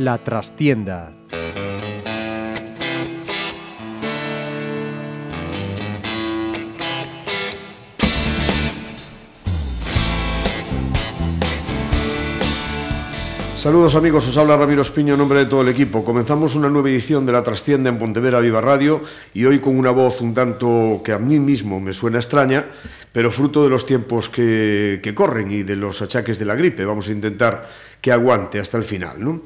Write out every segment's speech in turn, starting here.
La trastienda Saludos amigos, os habla Ramiro Espiño en nombre de todo el equipo. Comenzamos una nueva edición de La Trastienda en Pontevedra Viva Radio y hoy con una voz un tanto que a mí mismo me suena extraña, pero fruto de los tiempos que, que corren y de los achaques de la gripe. Vamos a intentar que aguante hasta el final. ¿no?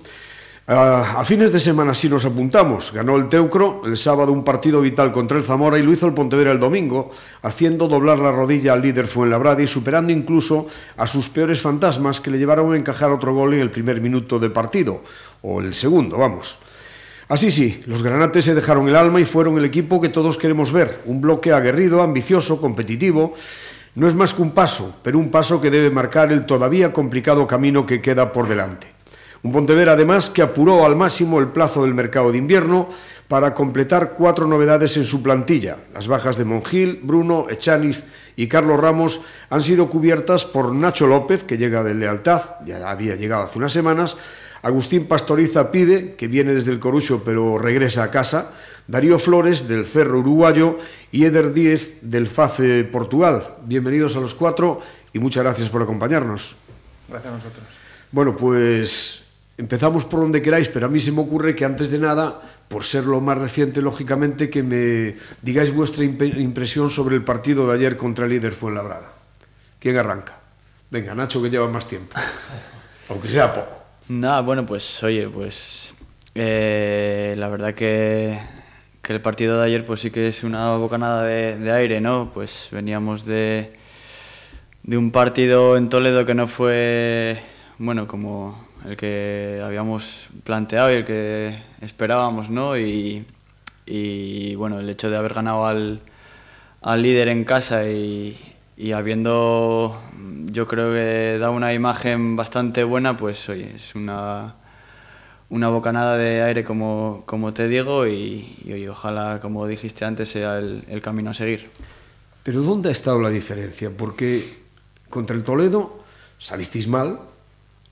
A, fines de semana sí nos apuntamos. Ganó el Teucro el sábado un partido vital contra el Zamora y lo hizo el Pontevedra el domingo, haciendo doblar la rodilla al líder Fuenlabrada y superando incluso a sus peores fantasmas que le llevaron a encajar otro gol en el primer minuto de partido, o el segundo, vamos. Así sí, los granates se dejaron el alma y fueron el equipo que todos queremos ver, un bloque aguerrido, ambicioso, competitivo. No es más que un paso, pero un paso que debe marcar el todavía complicado camino que queda por delante. Un Pontevedra, además, que apuró al máximo el plazo del mercado de invierno para completar cuatro novedades en su plantilla. Las bajas de Mongil, Bruno, Echaniz y Carlos Ramos han sido cubiertas por Nacho López, que llega de Lealtad, ya había llegado hace unas semanas, Agustín Pastoriza Pide, que viene desde el Corucho pero regresa a casa, Darío Flores del Cerro Uruguayo y Eder Díez del FACE Portugal. Bienvenidos a los cuatro y muchas gracias por acompañarnos. Gracias a nosotros. Bueno, pues Empezamos por donde queráis, pero a mí se me ocurre que antes de nada, por ser lo más reciente, lógicamente, que me digáis vuestra impresión sobre el partido de ayer contra el líder Fuenlabrada. ¿Quién arranca? Venga, Nacho, que lleva más tiempo, aunque sea poco. Nada, bueno, pues oye, pues eh, la verdad que, que, el partido de ayer pues sí que es una bocanada de, de aire, ¿no? Pues veníamos de, de un partido en Toledo que no fue, bueno, como el que habíamos planteado y el que esperábamos, ¿no? Y, bueno, el hecho de haber ganado al, líder en casa y, habiendo, yo creo que dado una imagen bastante buena, pues oye, es una, una bocanada de aire, como, como te digo, y, ojalá, como dijiste antes, sea el camino a seguir. Pero ¿dónde ha estado la diferencia? Porque contra el Toledo salisteis mal,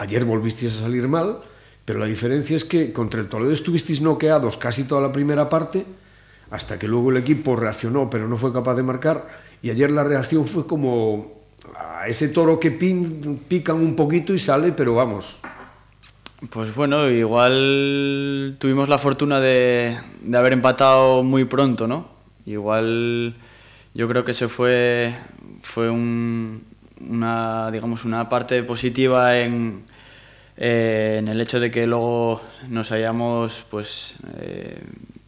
Ayer volvisteis a salir mal, pero la diferencia es que contra el Toledo estuvisteis noqueados casi toda la primera parte, hasta que luego el equipo reaccionó, pero no fue capaz de marcar, y ayer la reacción fue como a ese toro que pin, pican un poquito y sale, pero vamos. Pues bueno, igual tuvimos la fortuna de, haber empatado muy pronto, ¿no? Igual yo creo que se fue, fue un, una, digamos, una parte positiva en, eh, en el hecho de que luego nos hayamos pues, eh,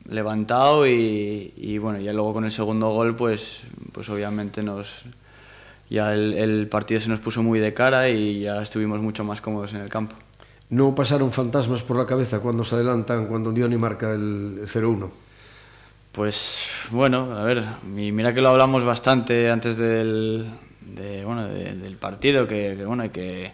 levantado y, y, bueno, ya luego con el segundo gol pues, pues obviamente nos, ya el, el, partido se nos puso muy de cara y ya estuvimos mucho más cómodos en el campo. ¿No pasaron fantasmas por la cabeza cuando se adelantan, cuando Diony marca el 0-1? Pues bueno, a ver, mira que lo hablamos bastante antes del, de, bueno, de, del partido, que, que, bueno, hay que,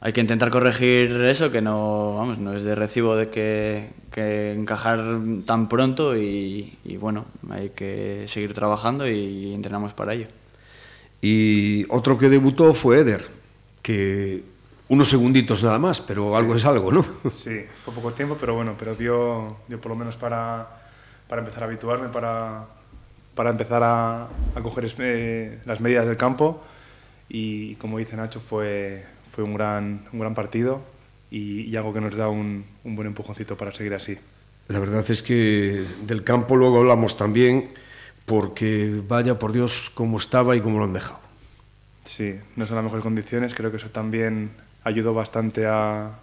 hay que intentar corregir eso, que no, vamos, no es de recibo de que, que encajar tan pronto y, y, bueno, hay que seguir trabajando y entrenamos para ello. Y otro que debutó fue Eder, que unos segunditos nada más, pero sí. algo es algo, ¿no? Sí, fue poco tiempo, pero bueno, pero dio, dio por lo menos para, para empezar a habituarme, para, para empezar a, a coger eh, las medidas del campo y como dice Nacho fue, fue un, gran, un gran partido y, y algo que nos da un, un, buen empujoncito para seguir así. La verdad es que del campo luego hablamos también porque vaya por Dios cómo estaba y cómo lo han dejado. Sí, no son las mejores condiciones, creo que eso también ayudó bastante a,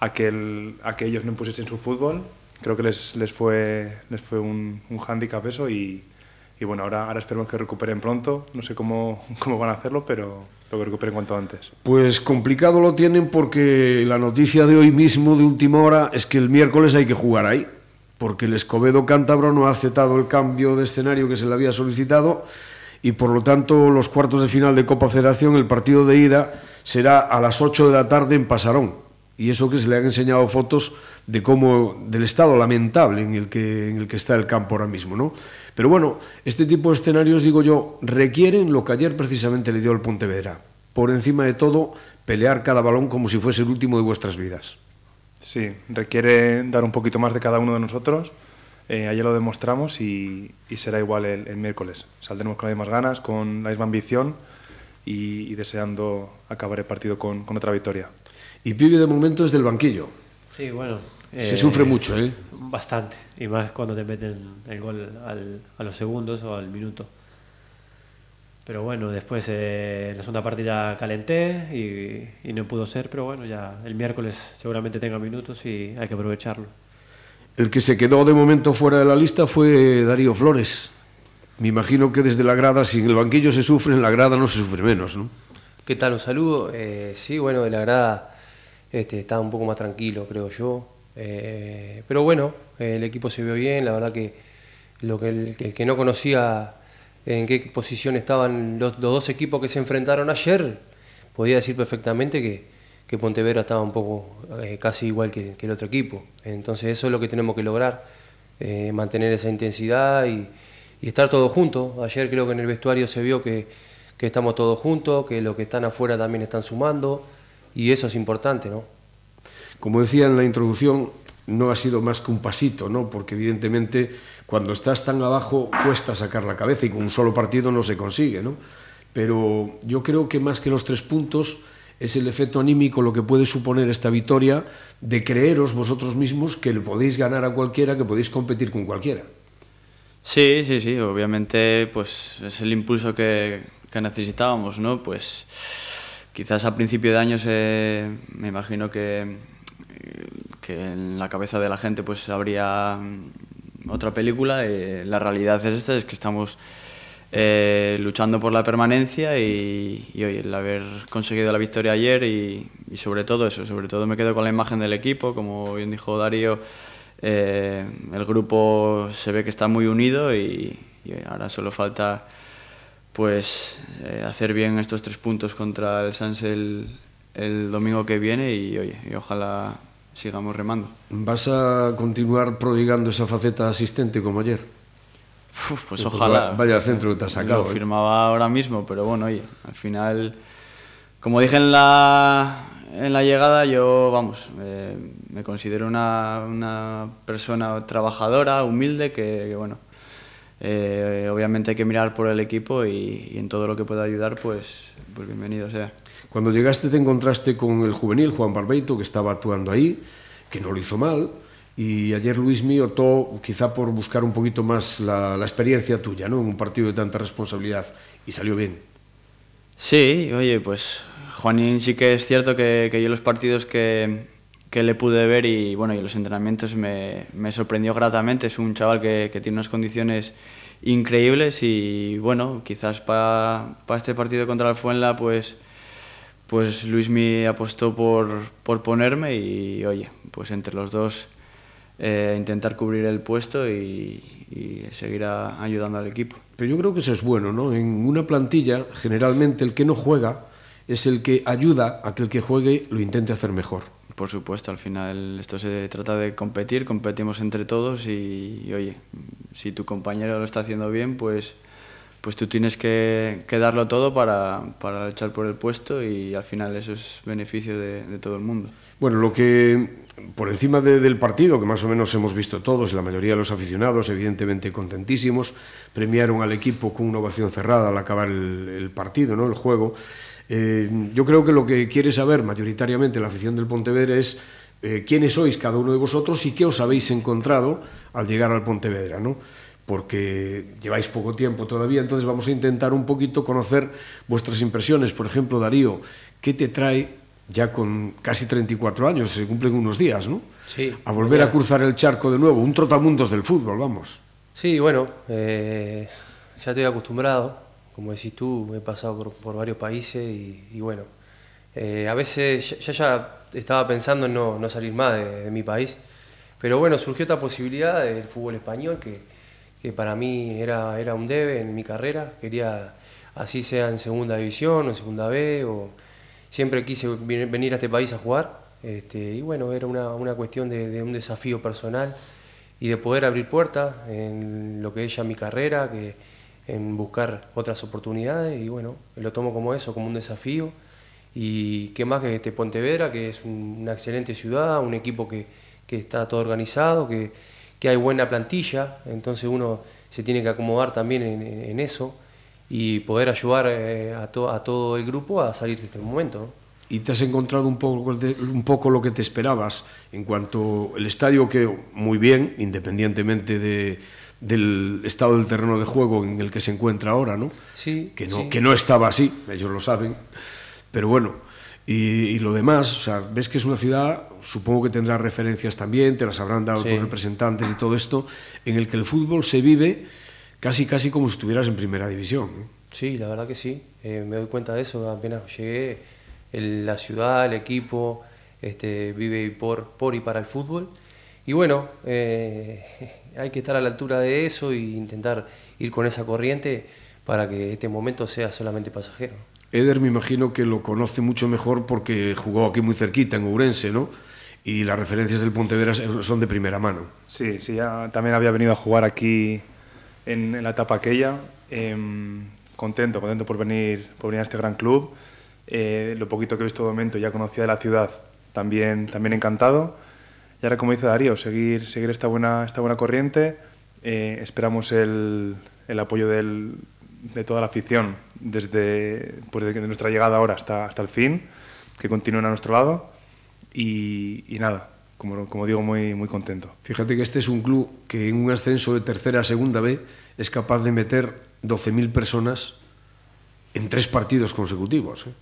a, que, el, a que ellos no impusiesen su fútbol. Creo que les, les fue, les fue un, un hándicap eso y, y bueno, ahora, ahora esperemos que recuperen pronto. No sé cómo, cómo van a hacerlo, pero tengo que recuperen cuanto antes. Pues complicado lo tienen porque la noticia de hoy mismo, de última hora, es que el miércoles hay que jugar ahí. Porque el Escobedo cántabro no ha aceptado el cambio de escenario que se le había solicitado y por lo tanto los cuartos de final de Copa Federación, el partido de ida será a las 8 de la tarde en Pasarón. Y eso que se le han enseñado fotos de cómo, del estado lamentable en el que, en el que está el campo ahora mismo, ¿no? Pero bueno, este tipo de escenarios, digo yo, requieren lo que ayer precisamente le dio el Pontevedra. Por encima de todo, pelear cada balón como si fuese el último de vuestras vidas. Sí, requiere dar un poquito más de cada uno de nosotros. Eh, ayer lo demostramos y, y será igual el, el, miércoles. Saldremos con las mismas ganas, con la misma ambición y, y deseando acabar el partido con, con, otra victoria. Y Pibe de momento es del banquillo. Sí, bueno. Se eh, sufre mucho, ¿eh? Bastante. Y más cuando te meten el gol al, a los segundos o al minuto. Pero bueno, después eh, en la segunda parte ya calenté y, y, no pudo ser, pero bueno, ya el miércoles seguramente tenga minutos y hay que aprovecharlo. El que se quedó de momento fuera de la lista fue Darío Flores. Me imagino que desde la grada, si en el banquillo se sufre, en la grada no se sufre menos, ¿no? ¿Qué tal? Un saludo. Eh, sí, bueno, de la grada este, estaba un poco más tranquilo, creo yo. Eh, pero bueno, el equipo se vio bien, la verdad que, lo que el, que no conocía en qué posición estaban los, dos equipos que se enfrentaron ayer, podía decir perfectamente que, que Pontevedra estaba un poco eh, casi igual que, el otro equipo. Entonces eso es lo que tenemos que lograr, eh, mantener esa intensidad y, y, estar todos juntos. Ayer creo que en el vestuario se vio que, que estamos todos juntos, que los que están afuera también están sumando y eso es importante, ¿no? Como decía en la introducción, no ha sido más que un pasito, ¿no? Porque evidentemente cuando estás tan abajo cuesta sacar la cabeza y con un solo partido no se consigue, ¿no? Pero yo creo que más que los tres puntos es el efecto anímico lo que puede suponer esta victoria de creeros vosotros mismos que le podéis ganar a cualquiera, que podéis competir con cualquiera. Sí, sí, sí, obviamente pues es el impulso que, que necesitábamos, ¿no? Pues quizás a principio de año se, me imagino que que en la cabeza de la gente pues habría otra película. La realidad es esta, es que estamos eh, luchando por la permanencia y, hoy el haber conseguido la victoria ayer y, sobre todo eso, sobre todo me quedo con la imagen del equipo, como bien dijo Darío, eh, el grupo se ve que está muy unido y ahora solo falta pues eh, hacer bien estos tres puntos contra el Sans el, el domingo que viene y, oye, y ojalá sigamos remando. ¿Vas a continuar prodigando esa faceta asistente como ayer? Uf, pues ojalá. Vaya centro que te has sacado. Lo ¿eh? firmaba ahora mismo, pero bueno, oye, al final, como dije en la, en la llegada, yo, vamos, eh, me considero una, una, persona trabajadora, humilde, que, que bueno, eh, obviamente hay que mirar por el equipo y, y, en todo lo que pueda ayudar, pues, pues bienvenido sea. Cuando llegaste te encontraste con el juvenil Juan Barbeito, que estaba actuando ahí, que no lo hizo mal, y ayer Luis Mí optó quizá por buscar un poquito más la, la, experiencia tuya, ¿no? En un partido de tanta responsabilidad, y salió bien. Sí, oye, pues Juanín sí que es cierto que, que yo los partidos que, que le pude ver y bueno, y los entrenamientos me, me sorprendió gratamente, es un chaval que, que tiene unas condiciones increíbles y bueno, quizás para pa este partido contra el Fuenla pues pues Luis me apostó por, por ponerme y oye, pues entre los dos eh, intentar cubrir el puesto y, y seguir a, ayudando al equipo. Pero yo creo que eso es bueno, ¿no? En una plantilla, generalmente el que no juega es el que ayuda a que el que juegue lo intente hacer mejor. Por supuesto, al final esto se trata de competir, competimos entre todos y, oye, si tu compañero lo está haciendo bien, pues pues tú tienes que, darlo todo para, para, echar por el puesto y al final eso es beneficio de, todo el mundo. Bueno, lo que por encima de, del partido, que más o menos hemos visto todos, la mayoría de los aficionados, evidentemente contentísimos, premiaron al equipo con una ovación cerrada al acabar el, el partido, ¿no? el juego. Eh, yo creo que lo que quiere saber mayoritariamente la afición del Pontevedra es eh, quiénes sois cada uno de vosotros y qué os habéis encontrado al llegar al Pontevedra, ¿no? porque lleváis poco tiempo todavía, entonces vamos a intentar un poquito conocer vuestras impresiones. Por ejemplo, Darío, ¿qué te trae ya con casi 34 años, se cumplen unos días, ¿no? Sí. A volver a cruzar el charco de nuevo, un trotamundos del fútbol, vamos. Sí, bueno, eh, ya estoy acostumbrado, como decís tú, he pasado por, por varios países y, y bueno, eh, a veces ya, ya, estaba pensando en no, no salir más de, de mi país, pero bueno, surgió esta posibilidad del fútbol español que que para mí era, era un debe en mi carrera, quería así sea en segunda división o en segunda B, o siempre quise venir a este país a jugar, Este, y bueno, era una, una cuestión de, de, un desafío personal y de poder abrir puertas en lo que es ya mi carrera, que en buscar otras oportunidades y bueno, lo tomo como eso, como un desafío. Y qué más que este Pontevedra, que es una excelente ciudad, un equipo que, que está todo organizado, que, que, hay buena plantilla, entonces uno se tiene que acomodar también en, eso y poder ayudar eh, a, to, a, todo el grupo a salir de este momento. ¿Y te has encontrado un poco, un poco lo que te esperabas en cuanto el estadio que muy bien, independientemente de, del estado del terreno de juego en el que se encuentra ahora, ¿no? Sí. Que no, sí. que no estaba así, ellos lo saben, pero bueno. Y, y, lo demás, o sea, ves que es una ciudad, supongo que tendrá referencias también, te las habrán dado sí. tus representantes y todo esto, en el que el fútbol se vive casi casi como si estuvieras en primera división. ¿no? Sí, la verdad que sí, eh, me doy cuenta de eso, apenas llegué, el, la ciudad, el equipo, este, vive por, por y para el fútbol. Y bueno, eh, hay que estar a la altura de eso e intentar ir con esa corriente para que este momento sea solamente pasajero. Eder me imagino que lo conoce mucho mejor porque jugó aquí muy cerquita, en Ourense, ¿no? Y las referencias del Pontevedra son de primera mano. Sí, sí, ya también había venido a jugar aquí en, en la etapa aquella. Eh, contento, contento por venir, por venir a este gran club. Eh, lo poquito que he visto de momento, ya conocía de la ciudad, también, también encantado. Y ahora, como dice Darío, seguir, seguir esta, buena, esta buena corriente. Eh, esperamos el, el apoyo del, de toda la afición desde, pues desde nuestra llegada ahora hasta, hasta el fin, que continúen a nuestro lado. Y, y nada, como, como, digo, muy, muy contento. Fíjate que este es un club que en un ascenso de tercera a segunda B es capaz de meter 12.000 personas en tres partidos consecutivos. ¿eh?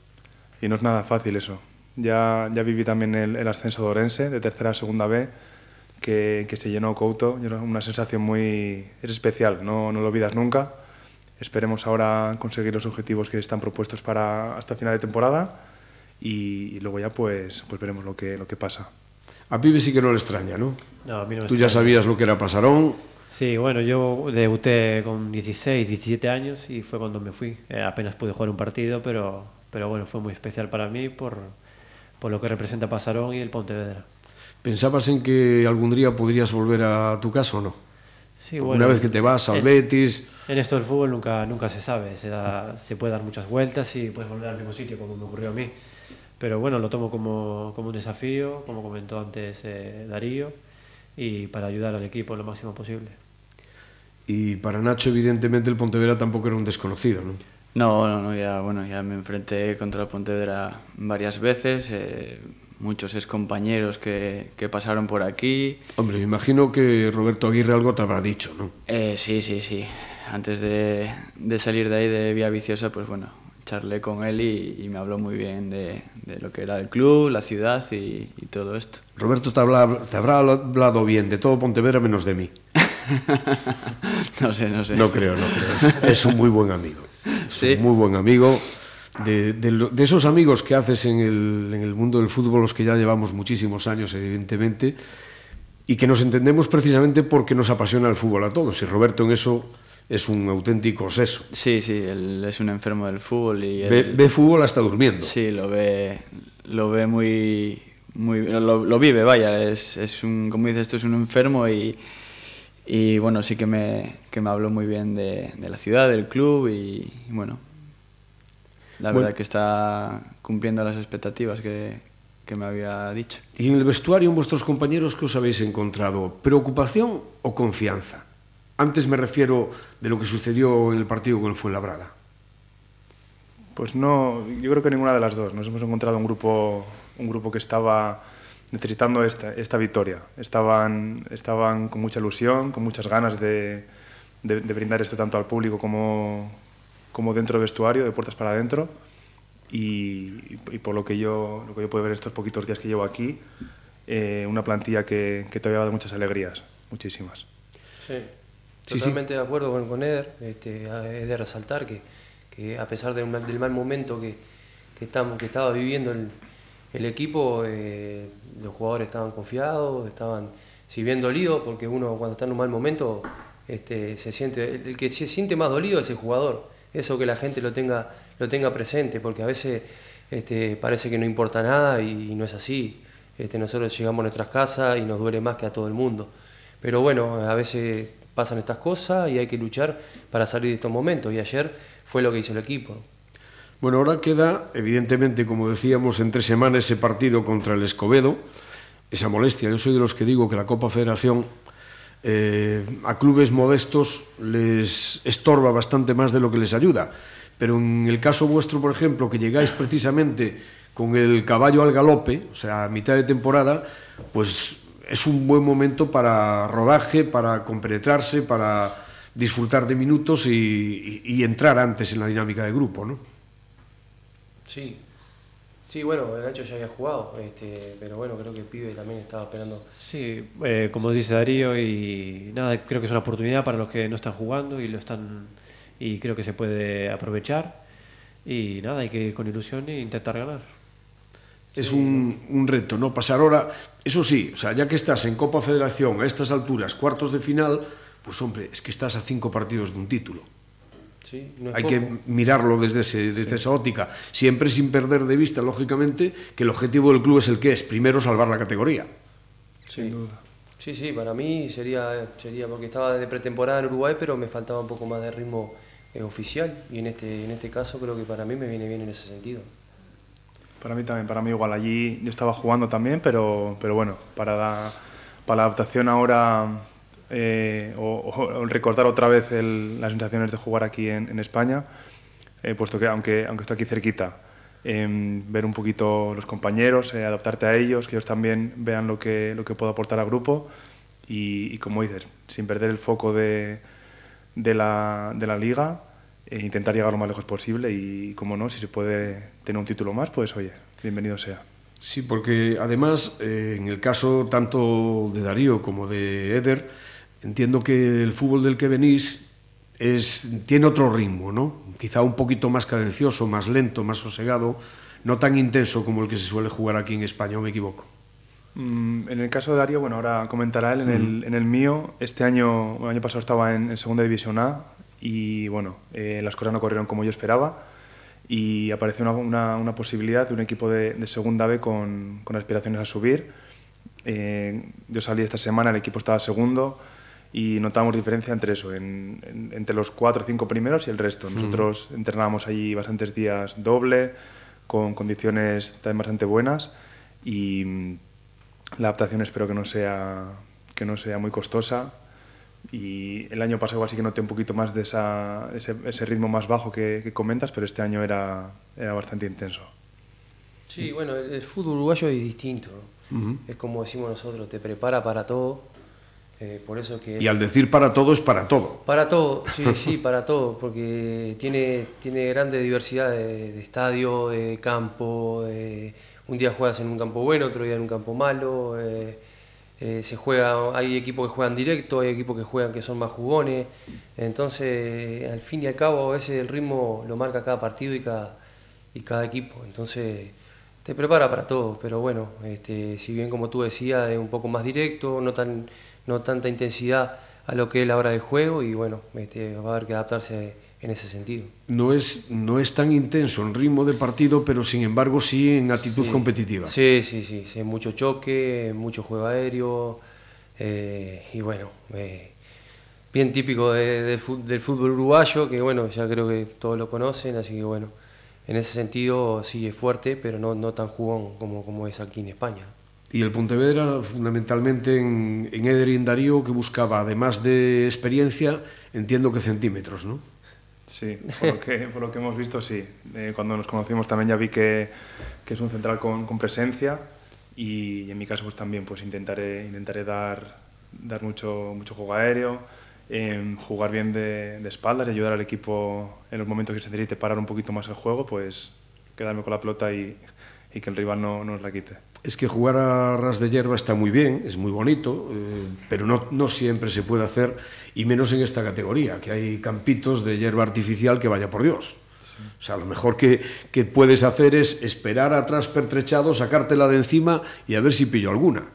Y no es nada fácil eso. Ya, ya viví también el, el, ascenso de Orense, de tercera a segunda B, que, que se llenó Couto. Una sensación muy es especial, no, no lo olvidas nunca. Esperemos ahora conseguir los objetivos que están propuestos para hasta final de temporada y, y luego ya pues, pues veremos lo que, lo que pasa. A Pibe sí que no le extraña, ¿no? No, a mí no me Tú extraña. ya sabías lo que era Pasarón. Sí, bueno, yo debuté con 16, 17 años y fue cuando me fui. Eh, apenas pude jugar un partido, pero, pero bueno, fue muy especial para mí por, por lo que representa Pasarón y el Pontevedra. ¿Pensabas en que algún día podrías volver a tu casa o no? Sí, Una bueno, vez que te vas al en, Betis. En esto del fútbol nunca, nunca se sabe, se, da, se puede dar muchas vueltas y puedes volver al mismo sitio, como me ocurrió a mí. Pero bueno, lo tomo como, como un desafío, como comentó antes eh, Darío, y para ayudar al equipo lo máximo posible. Y para Nacho, evidentemente, el Pontevedra tampoco era un desconocido, ¿no? No, no, no ya, bueno, ya me enfrenté contra el Pontevedra varias veces, eh, muchos ex compañeros que, que, pasaron por aquí. Hombre, me imagino que Roberto Aguirre algo te habrá dicho, ¿no? Eh, sí, sí, sí. Antes de, de, salir de ahí de Vía Viciosa, pues bueno, charlé con él y, y me habló muy bien de, de, lo que era el club, la ciudad y, y todo esto. Roberto te, habla, te habrá hablado bien de todo Pontevedra menos de mí. no sé, no sé. No creo, no creo. Es, es un muy buen amigo. Un muy buen amigo. De, de, de, esos amigos que haces en el, en el mundo del fútbol, los que ya llevamos muchísimos años, evidentemente, y que nos entendemos precisamente porque nos apasiona el fútbol a todos. Y Roberto en eso es un auténtico seso. Sí, sí, él es un enfermo del fútbol y él, ve, ve, fútbol hasta durmiendo. Sí, lo ve, lo ve muy, muy lo, lo vive, vaya, es, es un, como dices, esto es un enfermo y, y bueno, sí que me, que me habló muy bien de, de la ciudad, del club y, y bueno, la bueno. verdad que está cumpliendo las expectativas que, que me había dicho. ¿Y en el vestuario, en vuestros compañeros, qué os habéis encontrado? ¿Preocupación o confianza? Antes me refiero de lo que sucedió en el partido con el Fuenlabrada. Pues no, yo creo que ninguna de las dos. Nos hemos encontrado un grupo, un grupo que estaba necesitando esta, esta victoria. Estaban, estaban con mucha ilusión, con muchas ganas de, de, de brindar esto tanto al público como, como dentro del vestuario, de puertas para adentro. Y, y, por lo que yo lo que yo puedo ver estos poquitos días que llevo aquí, eh, una plantilla que, que todavía ha dado muchas alegrías, muchísimas. Sí. Totalmente sí, sí. de acuerdo con, con Eder. Este, es de resaltar que, que a pesar de un, del mal momento que, que, estamos, que estaba viviendo el, el equipo, eh, los jugadores estaban confiados, estaban, si bien dolidos, porque uno cuando está en un mal momento este, se siente, el que se siente más dolido es el jugador. Eso que la gente lo tenga, lo tenga presente, porque a veces este, parece que no importa nada y, y no es así. este, nosotros llegamos a nuestras casas y nos duele más que a todo el mundo. Pero bueno, a veces pasan estas cosas y hay que luchar para salir de estos momentos y ayer fue lo que hizo el equipo. Bueno, ahora queda, evidentemente, como decíamos, entre semanas ese partido contra el Escobedo, esa molestia. Yo soy de los que digo que la Copa Federación eh, a clubes modestos les estorba bastante más de lo que les ayuda. Pero en el caso vuestro, por ejemplo, que llegáis precisamente con el caballo al galope, o sea, a mitad de temporada, pues es un buen momento para rodaje, para compenetrarse, para disfrutar de minutos y, y entrar antes en la dinámica de grupo, ¿no? Sí, Sí, bueno, Nacho ya había jugado, este, pero bueno, creo que el pibe también estaba esperando. Sí, eh, como dice Darío, y nada, creo que es una oportunidad para los que no están jugando y lo están y creo que se puede aprovechar. Y nada, hay que ir con ilusión e intentar ganar. Es sí. un, un, reto, ¿no? Pasar ahora, eso sí, o sea, ya que estás en Copa Federación a estas alturas, cuartos de final, pues hombre, es que estás a cinco partidos de un título. Sí, no Hay poco. que mirarlo desde, ese, desde sí. esa óptica, siempre sin perder de vista, lógicamente, que el objetivo del club es el que es, primero salvar la categoría. Sí. Sin duda. Sí, sí, para mí sería, sería porque estaba de pretemporada en Uruguay, pero me faltaba un poco más de ritmo eh, oficial y en este, en este caso creo que para mí me viene bien en ese sentido. Para mí también, para mí igual, allí yo estaba jugando también, pero, pero bueno, para la, para la adaptación ahora eh, o, o, recordar otra vez el, las sensaciones de jugar aquí en, en España, eh, puesto que aunque, aunque estoy aquí cerquita, eh, ver un poquito los compañeros, eh, adaptarte a ellos, que ellos también vean lo que, lo que puedo aportar al grupo y, y como dices, sin perder el foco de, de, la, de la liga, e intentar llegar lo más lejos posible y, como no, si se puede tener un título más, pues oye, bienvenido sea. Sí, porque además, eh, en el caso tanto de Darío como de Eder, entiendo que el fútbol del que venís es, tiene otro ritmo, ¿no? Quizá un poquito más cadencioso, más lento, más sosegado, no tan intenso como el que se suele jugar aquí en España, ¿o me equivoco? Mm, en el caso de Darío, bueno, ahora comentará él, en, el, en el mío, este año, el año pasado estaba en, en Segunda División A y bueno, eh, las cosas no corrieron como yo esperaba y apareció una, una, una posibilidad de un equipo de, de Segunda B con, con, aspiraciones a subir. Eh, yo salí esta semana, el equipo estaba segundo, y notamos diferencia entre eso, en, en, entre los cuatro o cinco primeros y el resto. Nosotros mm. entrenábamos allí bastantes días doble, con condiciones también bastante buenas y mm, la adaptación espero que no sea, que no sea muy costosa. Y el año pasado igual sí que noté un poquito más de esa, ese, ese ritmo más bajo que, que, comentas, pero este año era, era bastante intenso. Sí, bueno, el, el fútbol uruguayo es distinto. Uh -huh. Es como decimos nosotros, te prepara para todo eh, por eso que y al decir para todo es para todo. Para todo, sí, sí, para todo, porque tiene, tiene grande diversidad de, de estadio, de campo. De, un día juegas en un campo bueno, otro día en un campo malo. Eh, eh, se juega, hay equipos que juegan directo, hay equipos que juegan que son más jugones. Entonces, al fin y al cabo, a veces el ritmo lo marca cada partido y cada, y cada equipo. Entonces, te prepara para todo. Pero bueno, este, si bien como tú decías, es un poco más directo, no tan no tanta intensidad a lo que es la hora del juego y bueno, este, va a haber que adaptarse en ese sentido. No es, no es tan intenso en ritmo de partido, pero sin embargo sí en actitud sí. competitiva. Sí, sí, sí, sí, mucho choque, mucho juego aéreo eh, y bueno, eh, bien típico de, de, del fútbol uruguayo, que bueno, ya creo que todos lo conocen, así que bueno, en ese sentido sí es fuerte, pero no, no tan jugón como, como es aquí en España. Y el Pontevedra, fundamentalmente en, en Eder y en Darío, que buscaba, además de experiencia, entiendo que centímetros, ¿no? Sí, por lo que, por lo que hemos visto, sí. Eh, cuando nos conocimos también ya vi que, que es un central con, con presencia y, y, en mi caso pues también pues intentaré, intentaré dar, dar mucho, mucho juego aéreo, eh, jugar bien de, de, espaldas y ayudar al equipo en los momentos que se necesite parar un poquito más el juego, pues quedarme con la pelota y, y que el rival no, no nos la quite es que jugar a ras de hierba está muy bien, es muy bonito, eh, pero no, no, siempre se puede hacer, y menos en esta categoría, que hay campitos de hierba artificial que vaya por Dios. Sí. O sea, lo mejor que, que, puedes hacer es esperar atrás pertrechado, sacártela de encima y a ver si pillo alguna.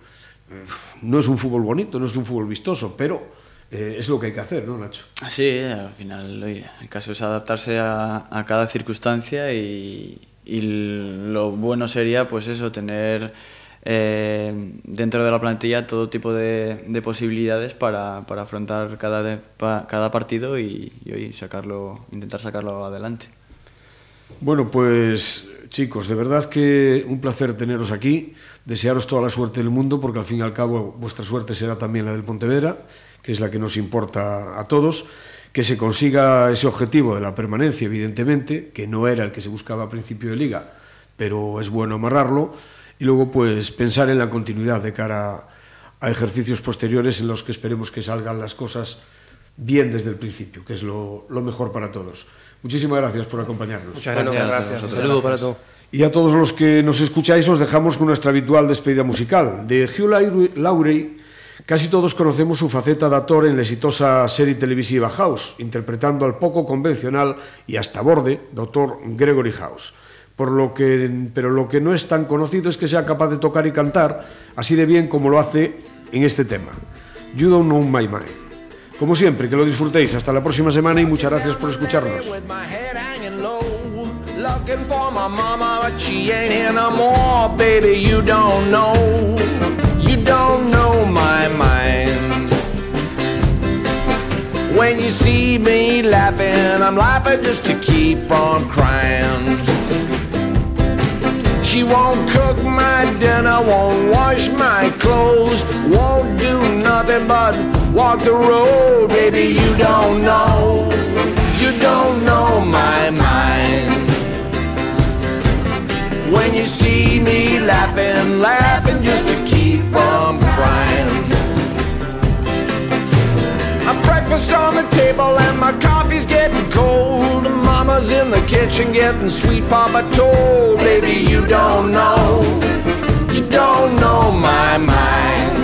No es un fútbol bonito, no es un fútbol vistoso, pero eh, es lo que hay que hacer, ¿no, Nacho? Sí, al final oye, el caso es adaptarse a, a cada circunstancia y, y lo bueno sería pues eso tener eh, dentro de la plantilla todo tipo de, de posibilidades para, para, afrontar cada, de, pa, cada partido y, sacarlo, intentar sacarlo adelante. Bueno, pues chicos, de verdad que un placer teneros aquí, desearos toda la suerte del mundo, porque al fin y al cabo vuestra suerte será también la del Pontevedra, que es la que nos importa a todos, que se consiga ese objetivo de la permanencia, evidentemente, que no era el que se buscaba a principio de liga, pero es bueno amarrarlo, y luego pues pensar en la continuidad de cara a ejercicios posteriores en los que esperemos que salgan las cosas bien desde el principio, que es lo, lo mejor para todos. Muchísimas gracias por acompañarnos. Muchas gracias. gracias. Un saludo para todos. Y a todos los que nos escucháis os dejamos con nuestra habitual despedida musical. De Hugh Laurie, casi todos conocemos su faceta de actor en la exitosa serie televisiva House, interpretando al poco convencional y hasta borde Dr. Gregory House. Por lo que, pero lo que no es tan conocido es que sea capaz de tocar y cantar así de bien como lo hace en este tema. You Don't Know My Mind. Como siempre, que lo disfrutéis. Hasta la próxima semana y muchas gracias por escucharnos. Looking for my mama, but she ain't here no more. Baby, you don't know, don't know my mind. When you see me laughing, I'm laughing just to keep from crying. She won't cook my dinner, won't wash my clothes, won't do nothing but walk the road. Baby, you don't know, you don't know my mind. When you see me laughing, laughing just from crying. A breakfast on the table and my coffee's getting cold. Mama's in the kitchen getting sweet papa told. Baby, you don't know, you don't know my mind.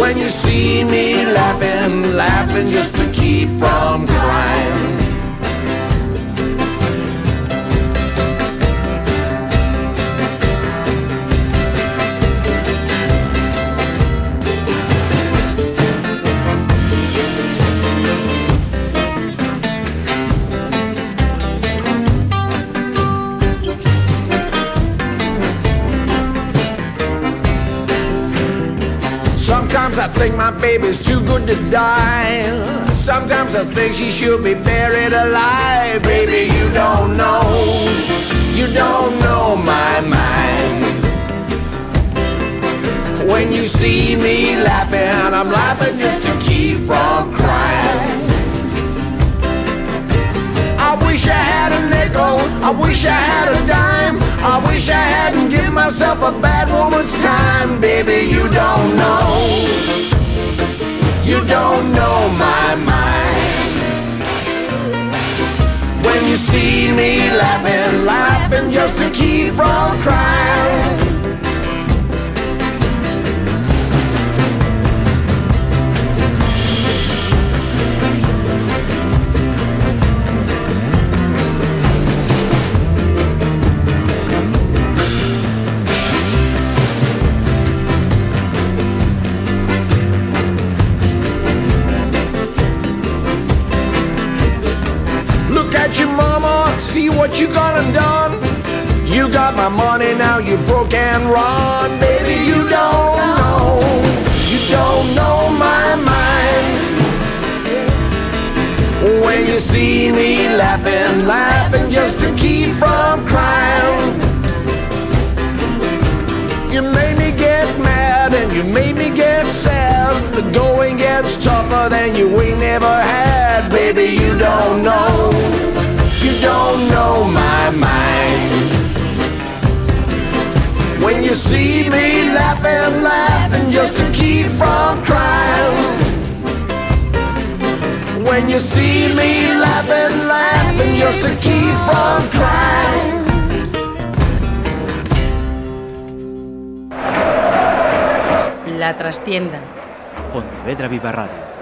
When you see me laughing, laughing just to keep from crying. Think my baby's too good to die. Sometimes I think she should be buried alive. Baby, you don't know, you don't know my mind. When you see me laughing, I'm laughing just to keep from crying. I wish I had a dime. I wish I hadn't given myself a bad woman's time. Baby, you don't know, you don't know my mind. When you see me laughing, laughing just to keep from my money, now you broke and run. Baby, you don't know, you don't know my mind. When you see me laughing, laughing just to keep from crying. You made me get mad and you made me get sad. The going gets tougher than you ain't never had. Baby, you don't know you don't know my mind. When you see me laughing, laughing just to keep from crying. When you see me laughing, laughing just to keep from crying. La trastienda. Pontevedra Viva Radio.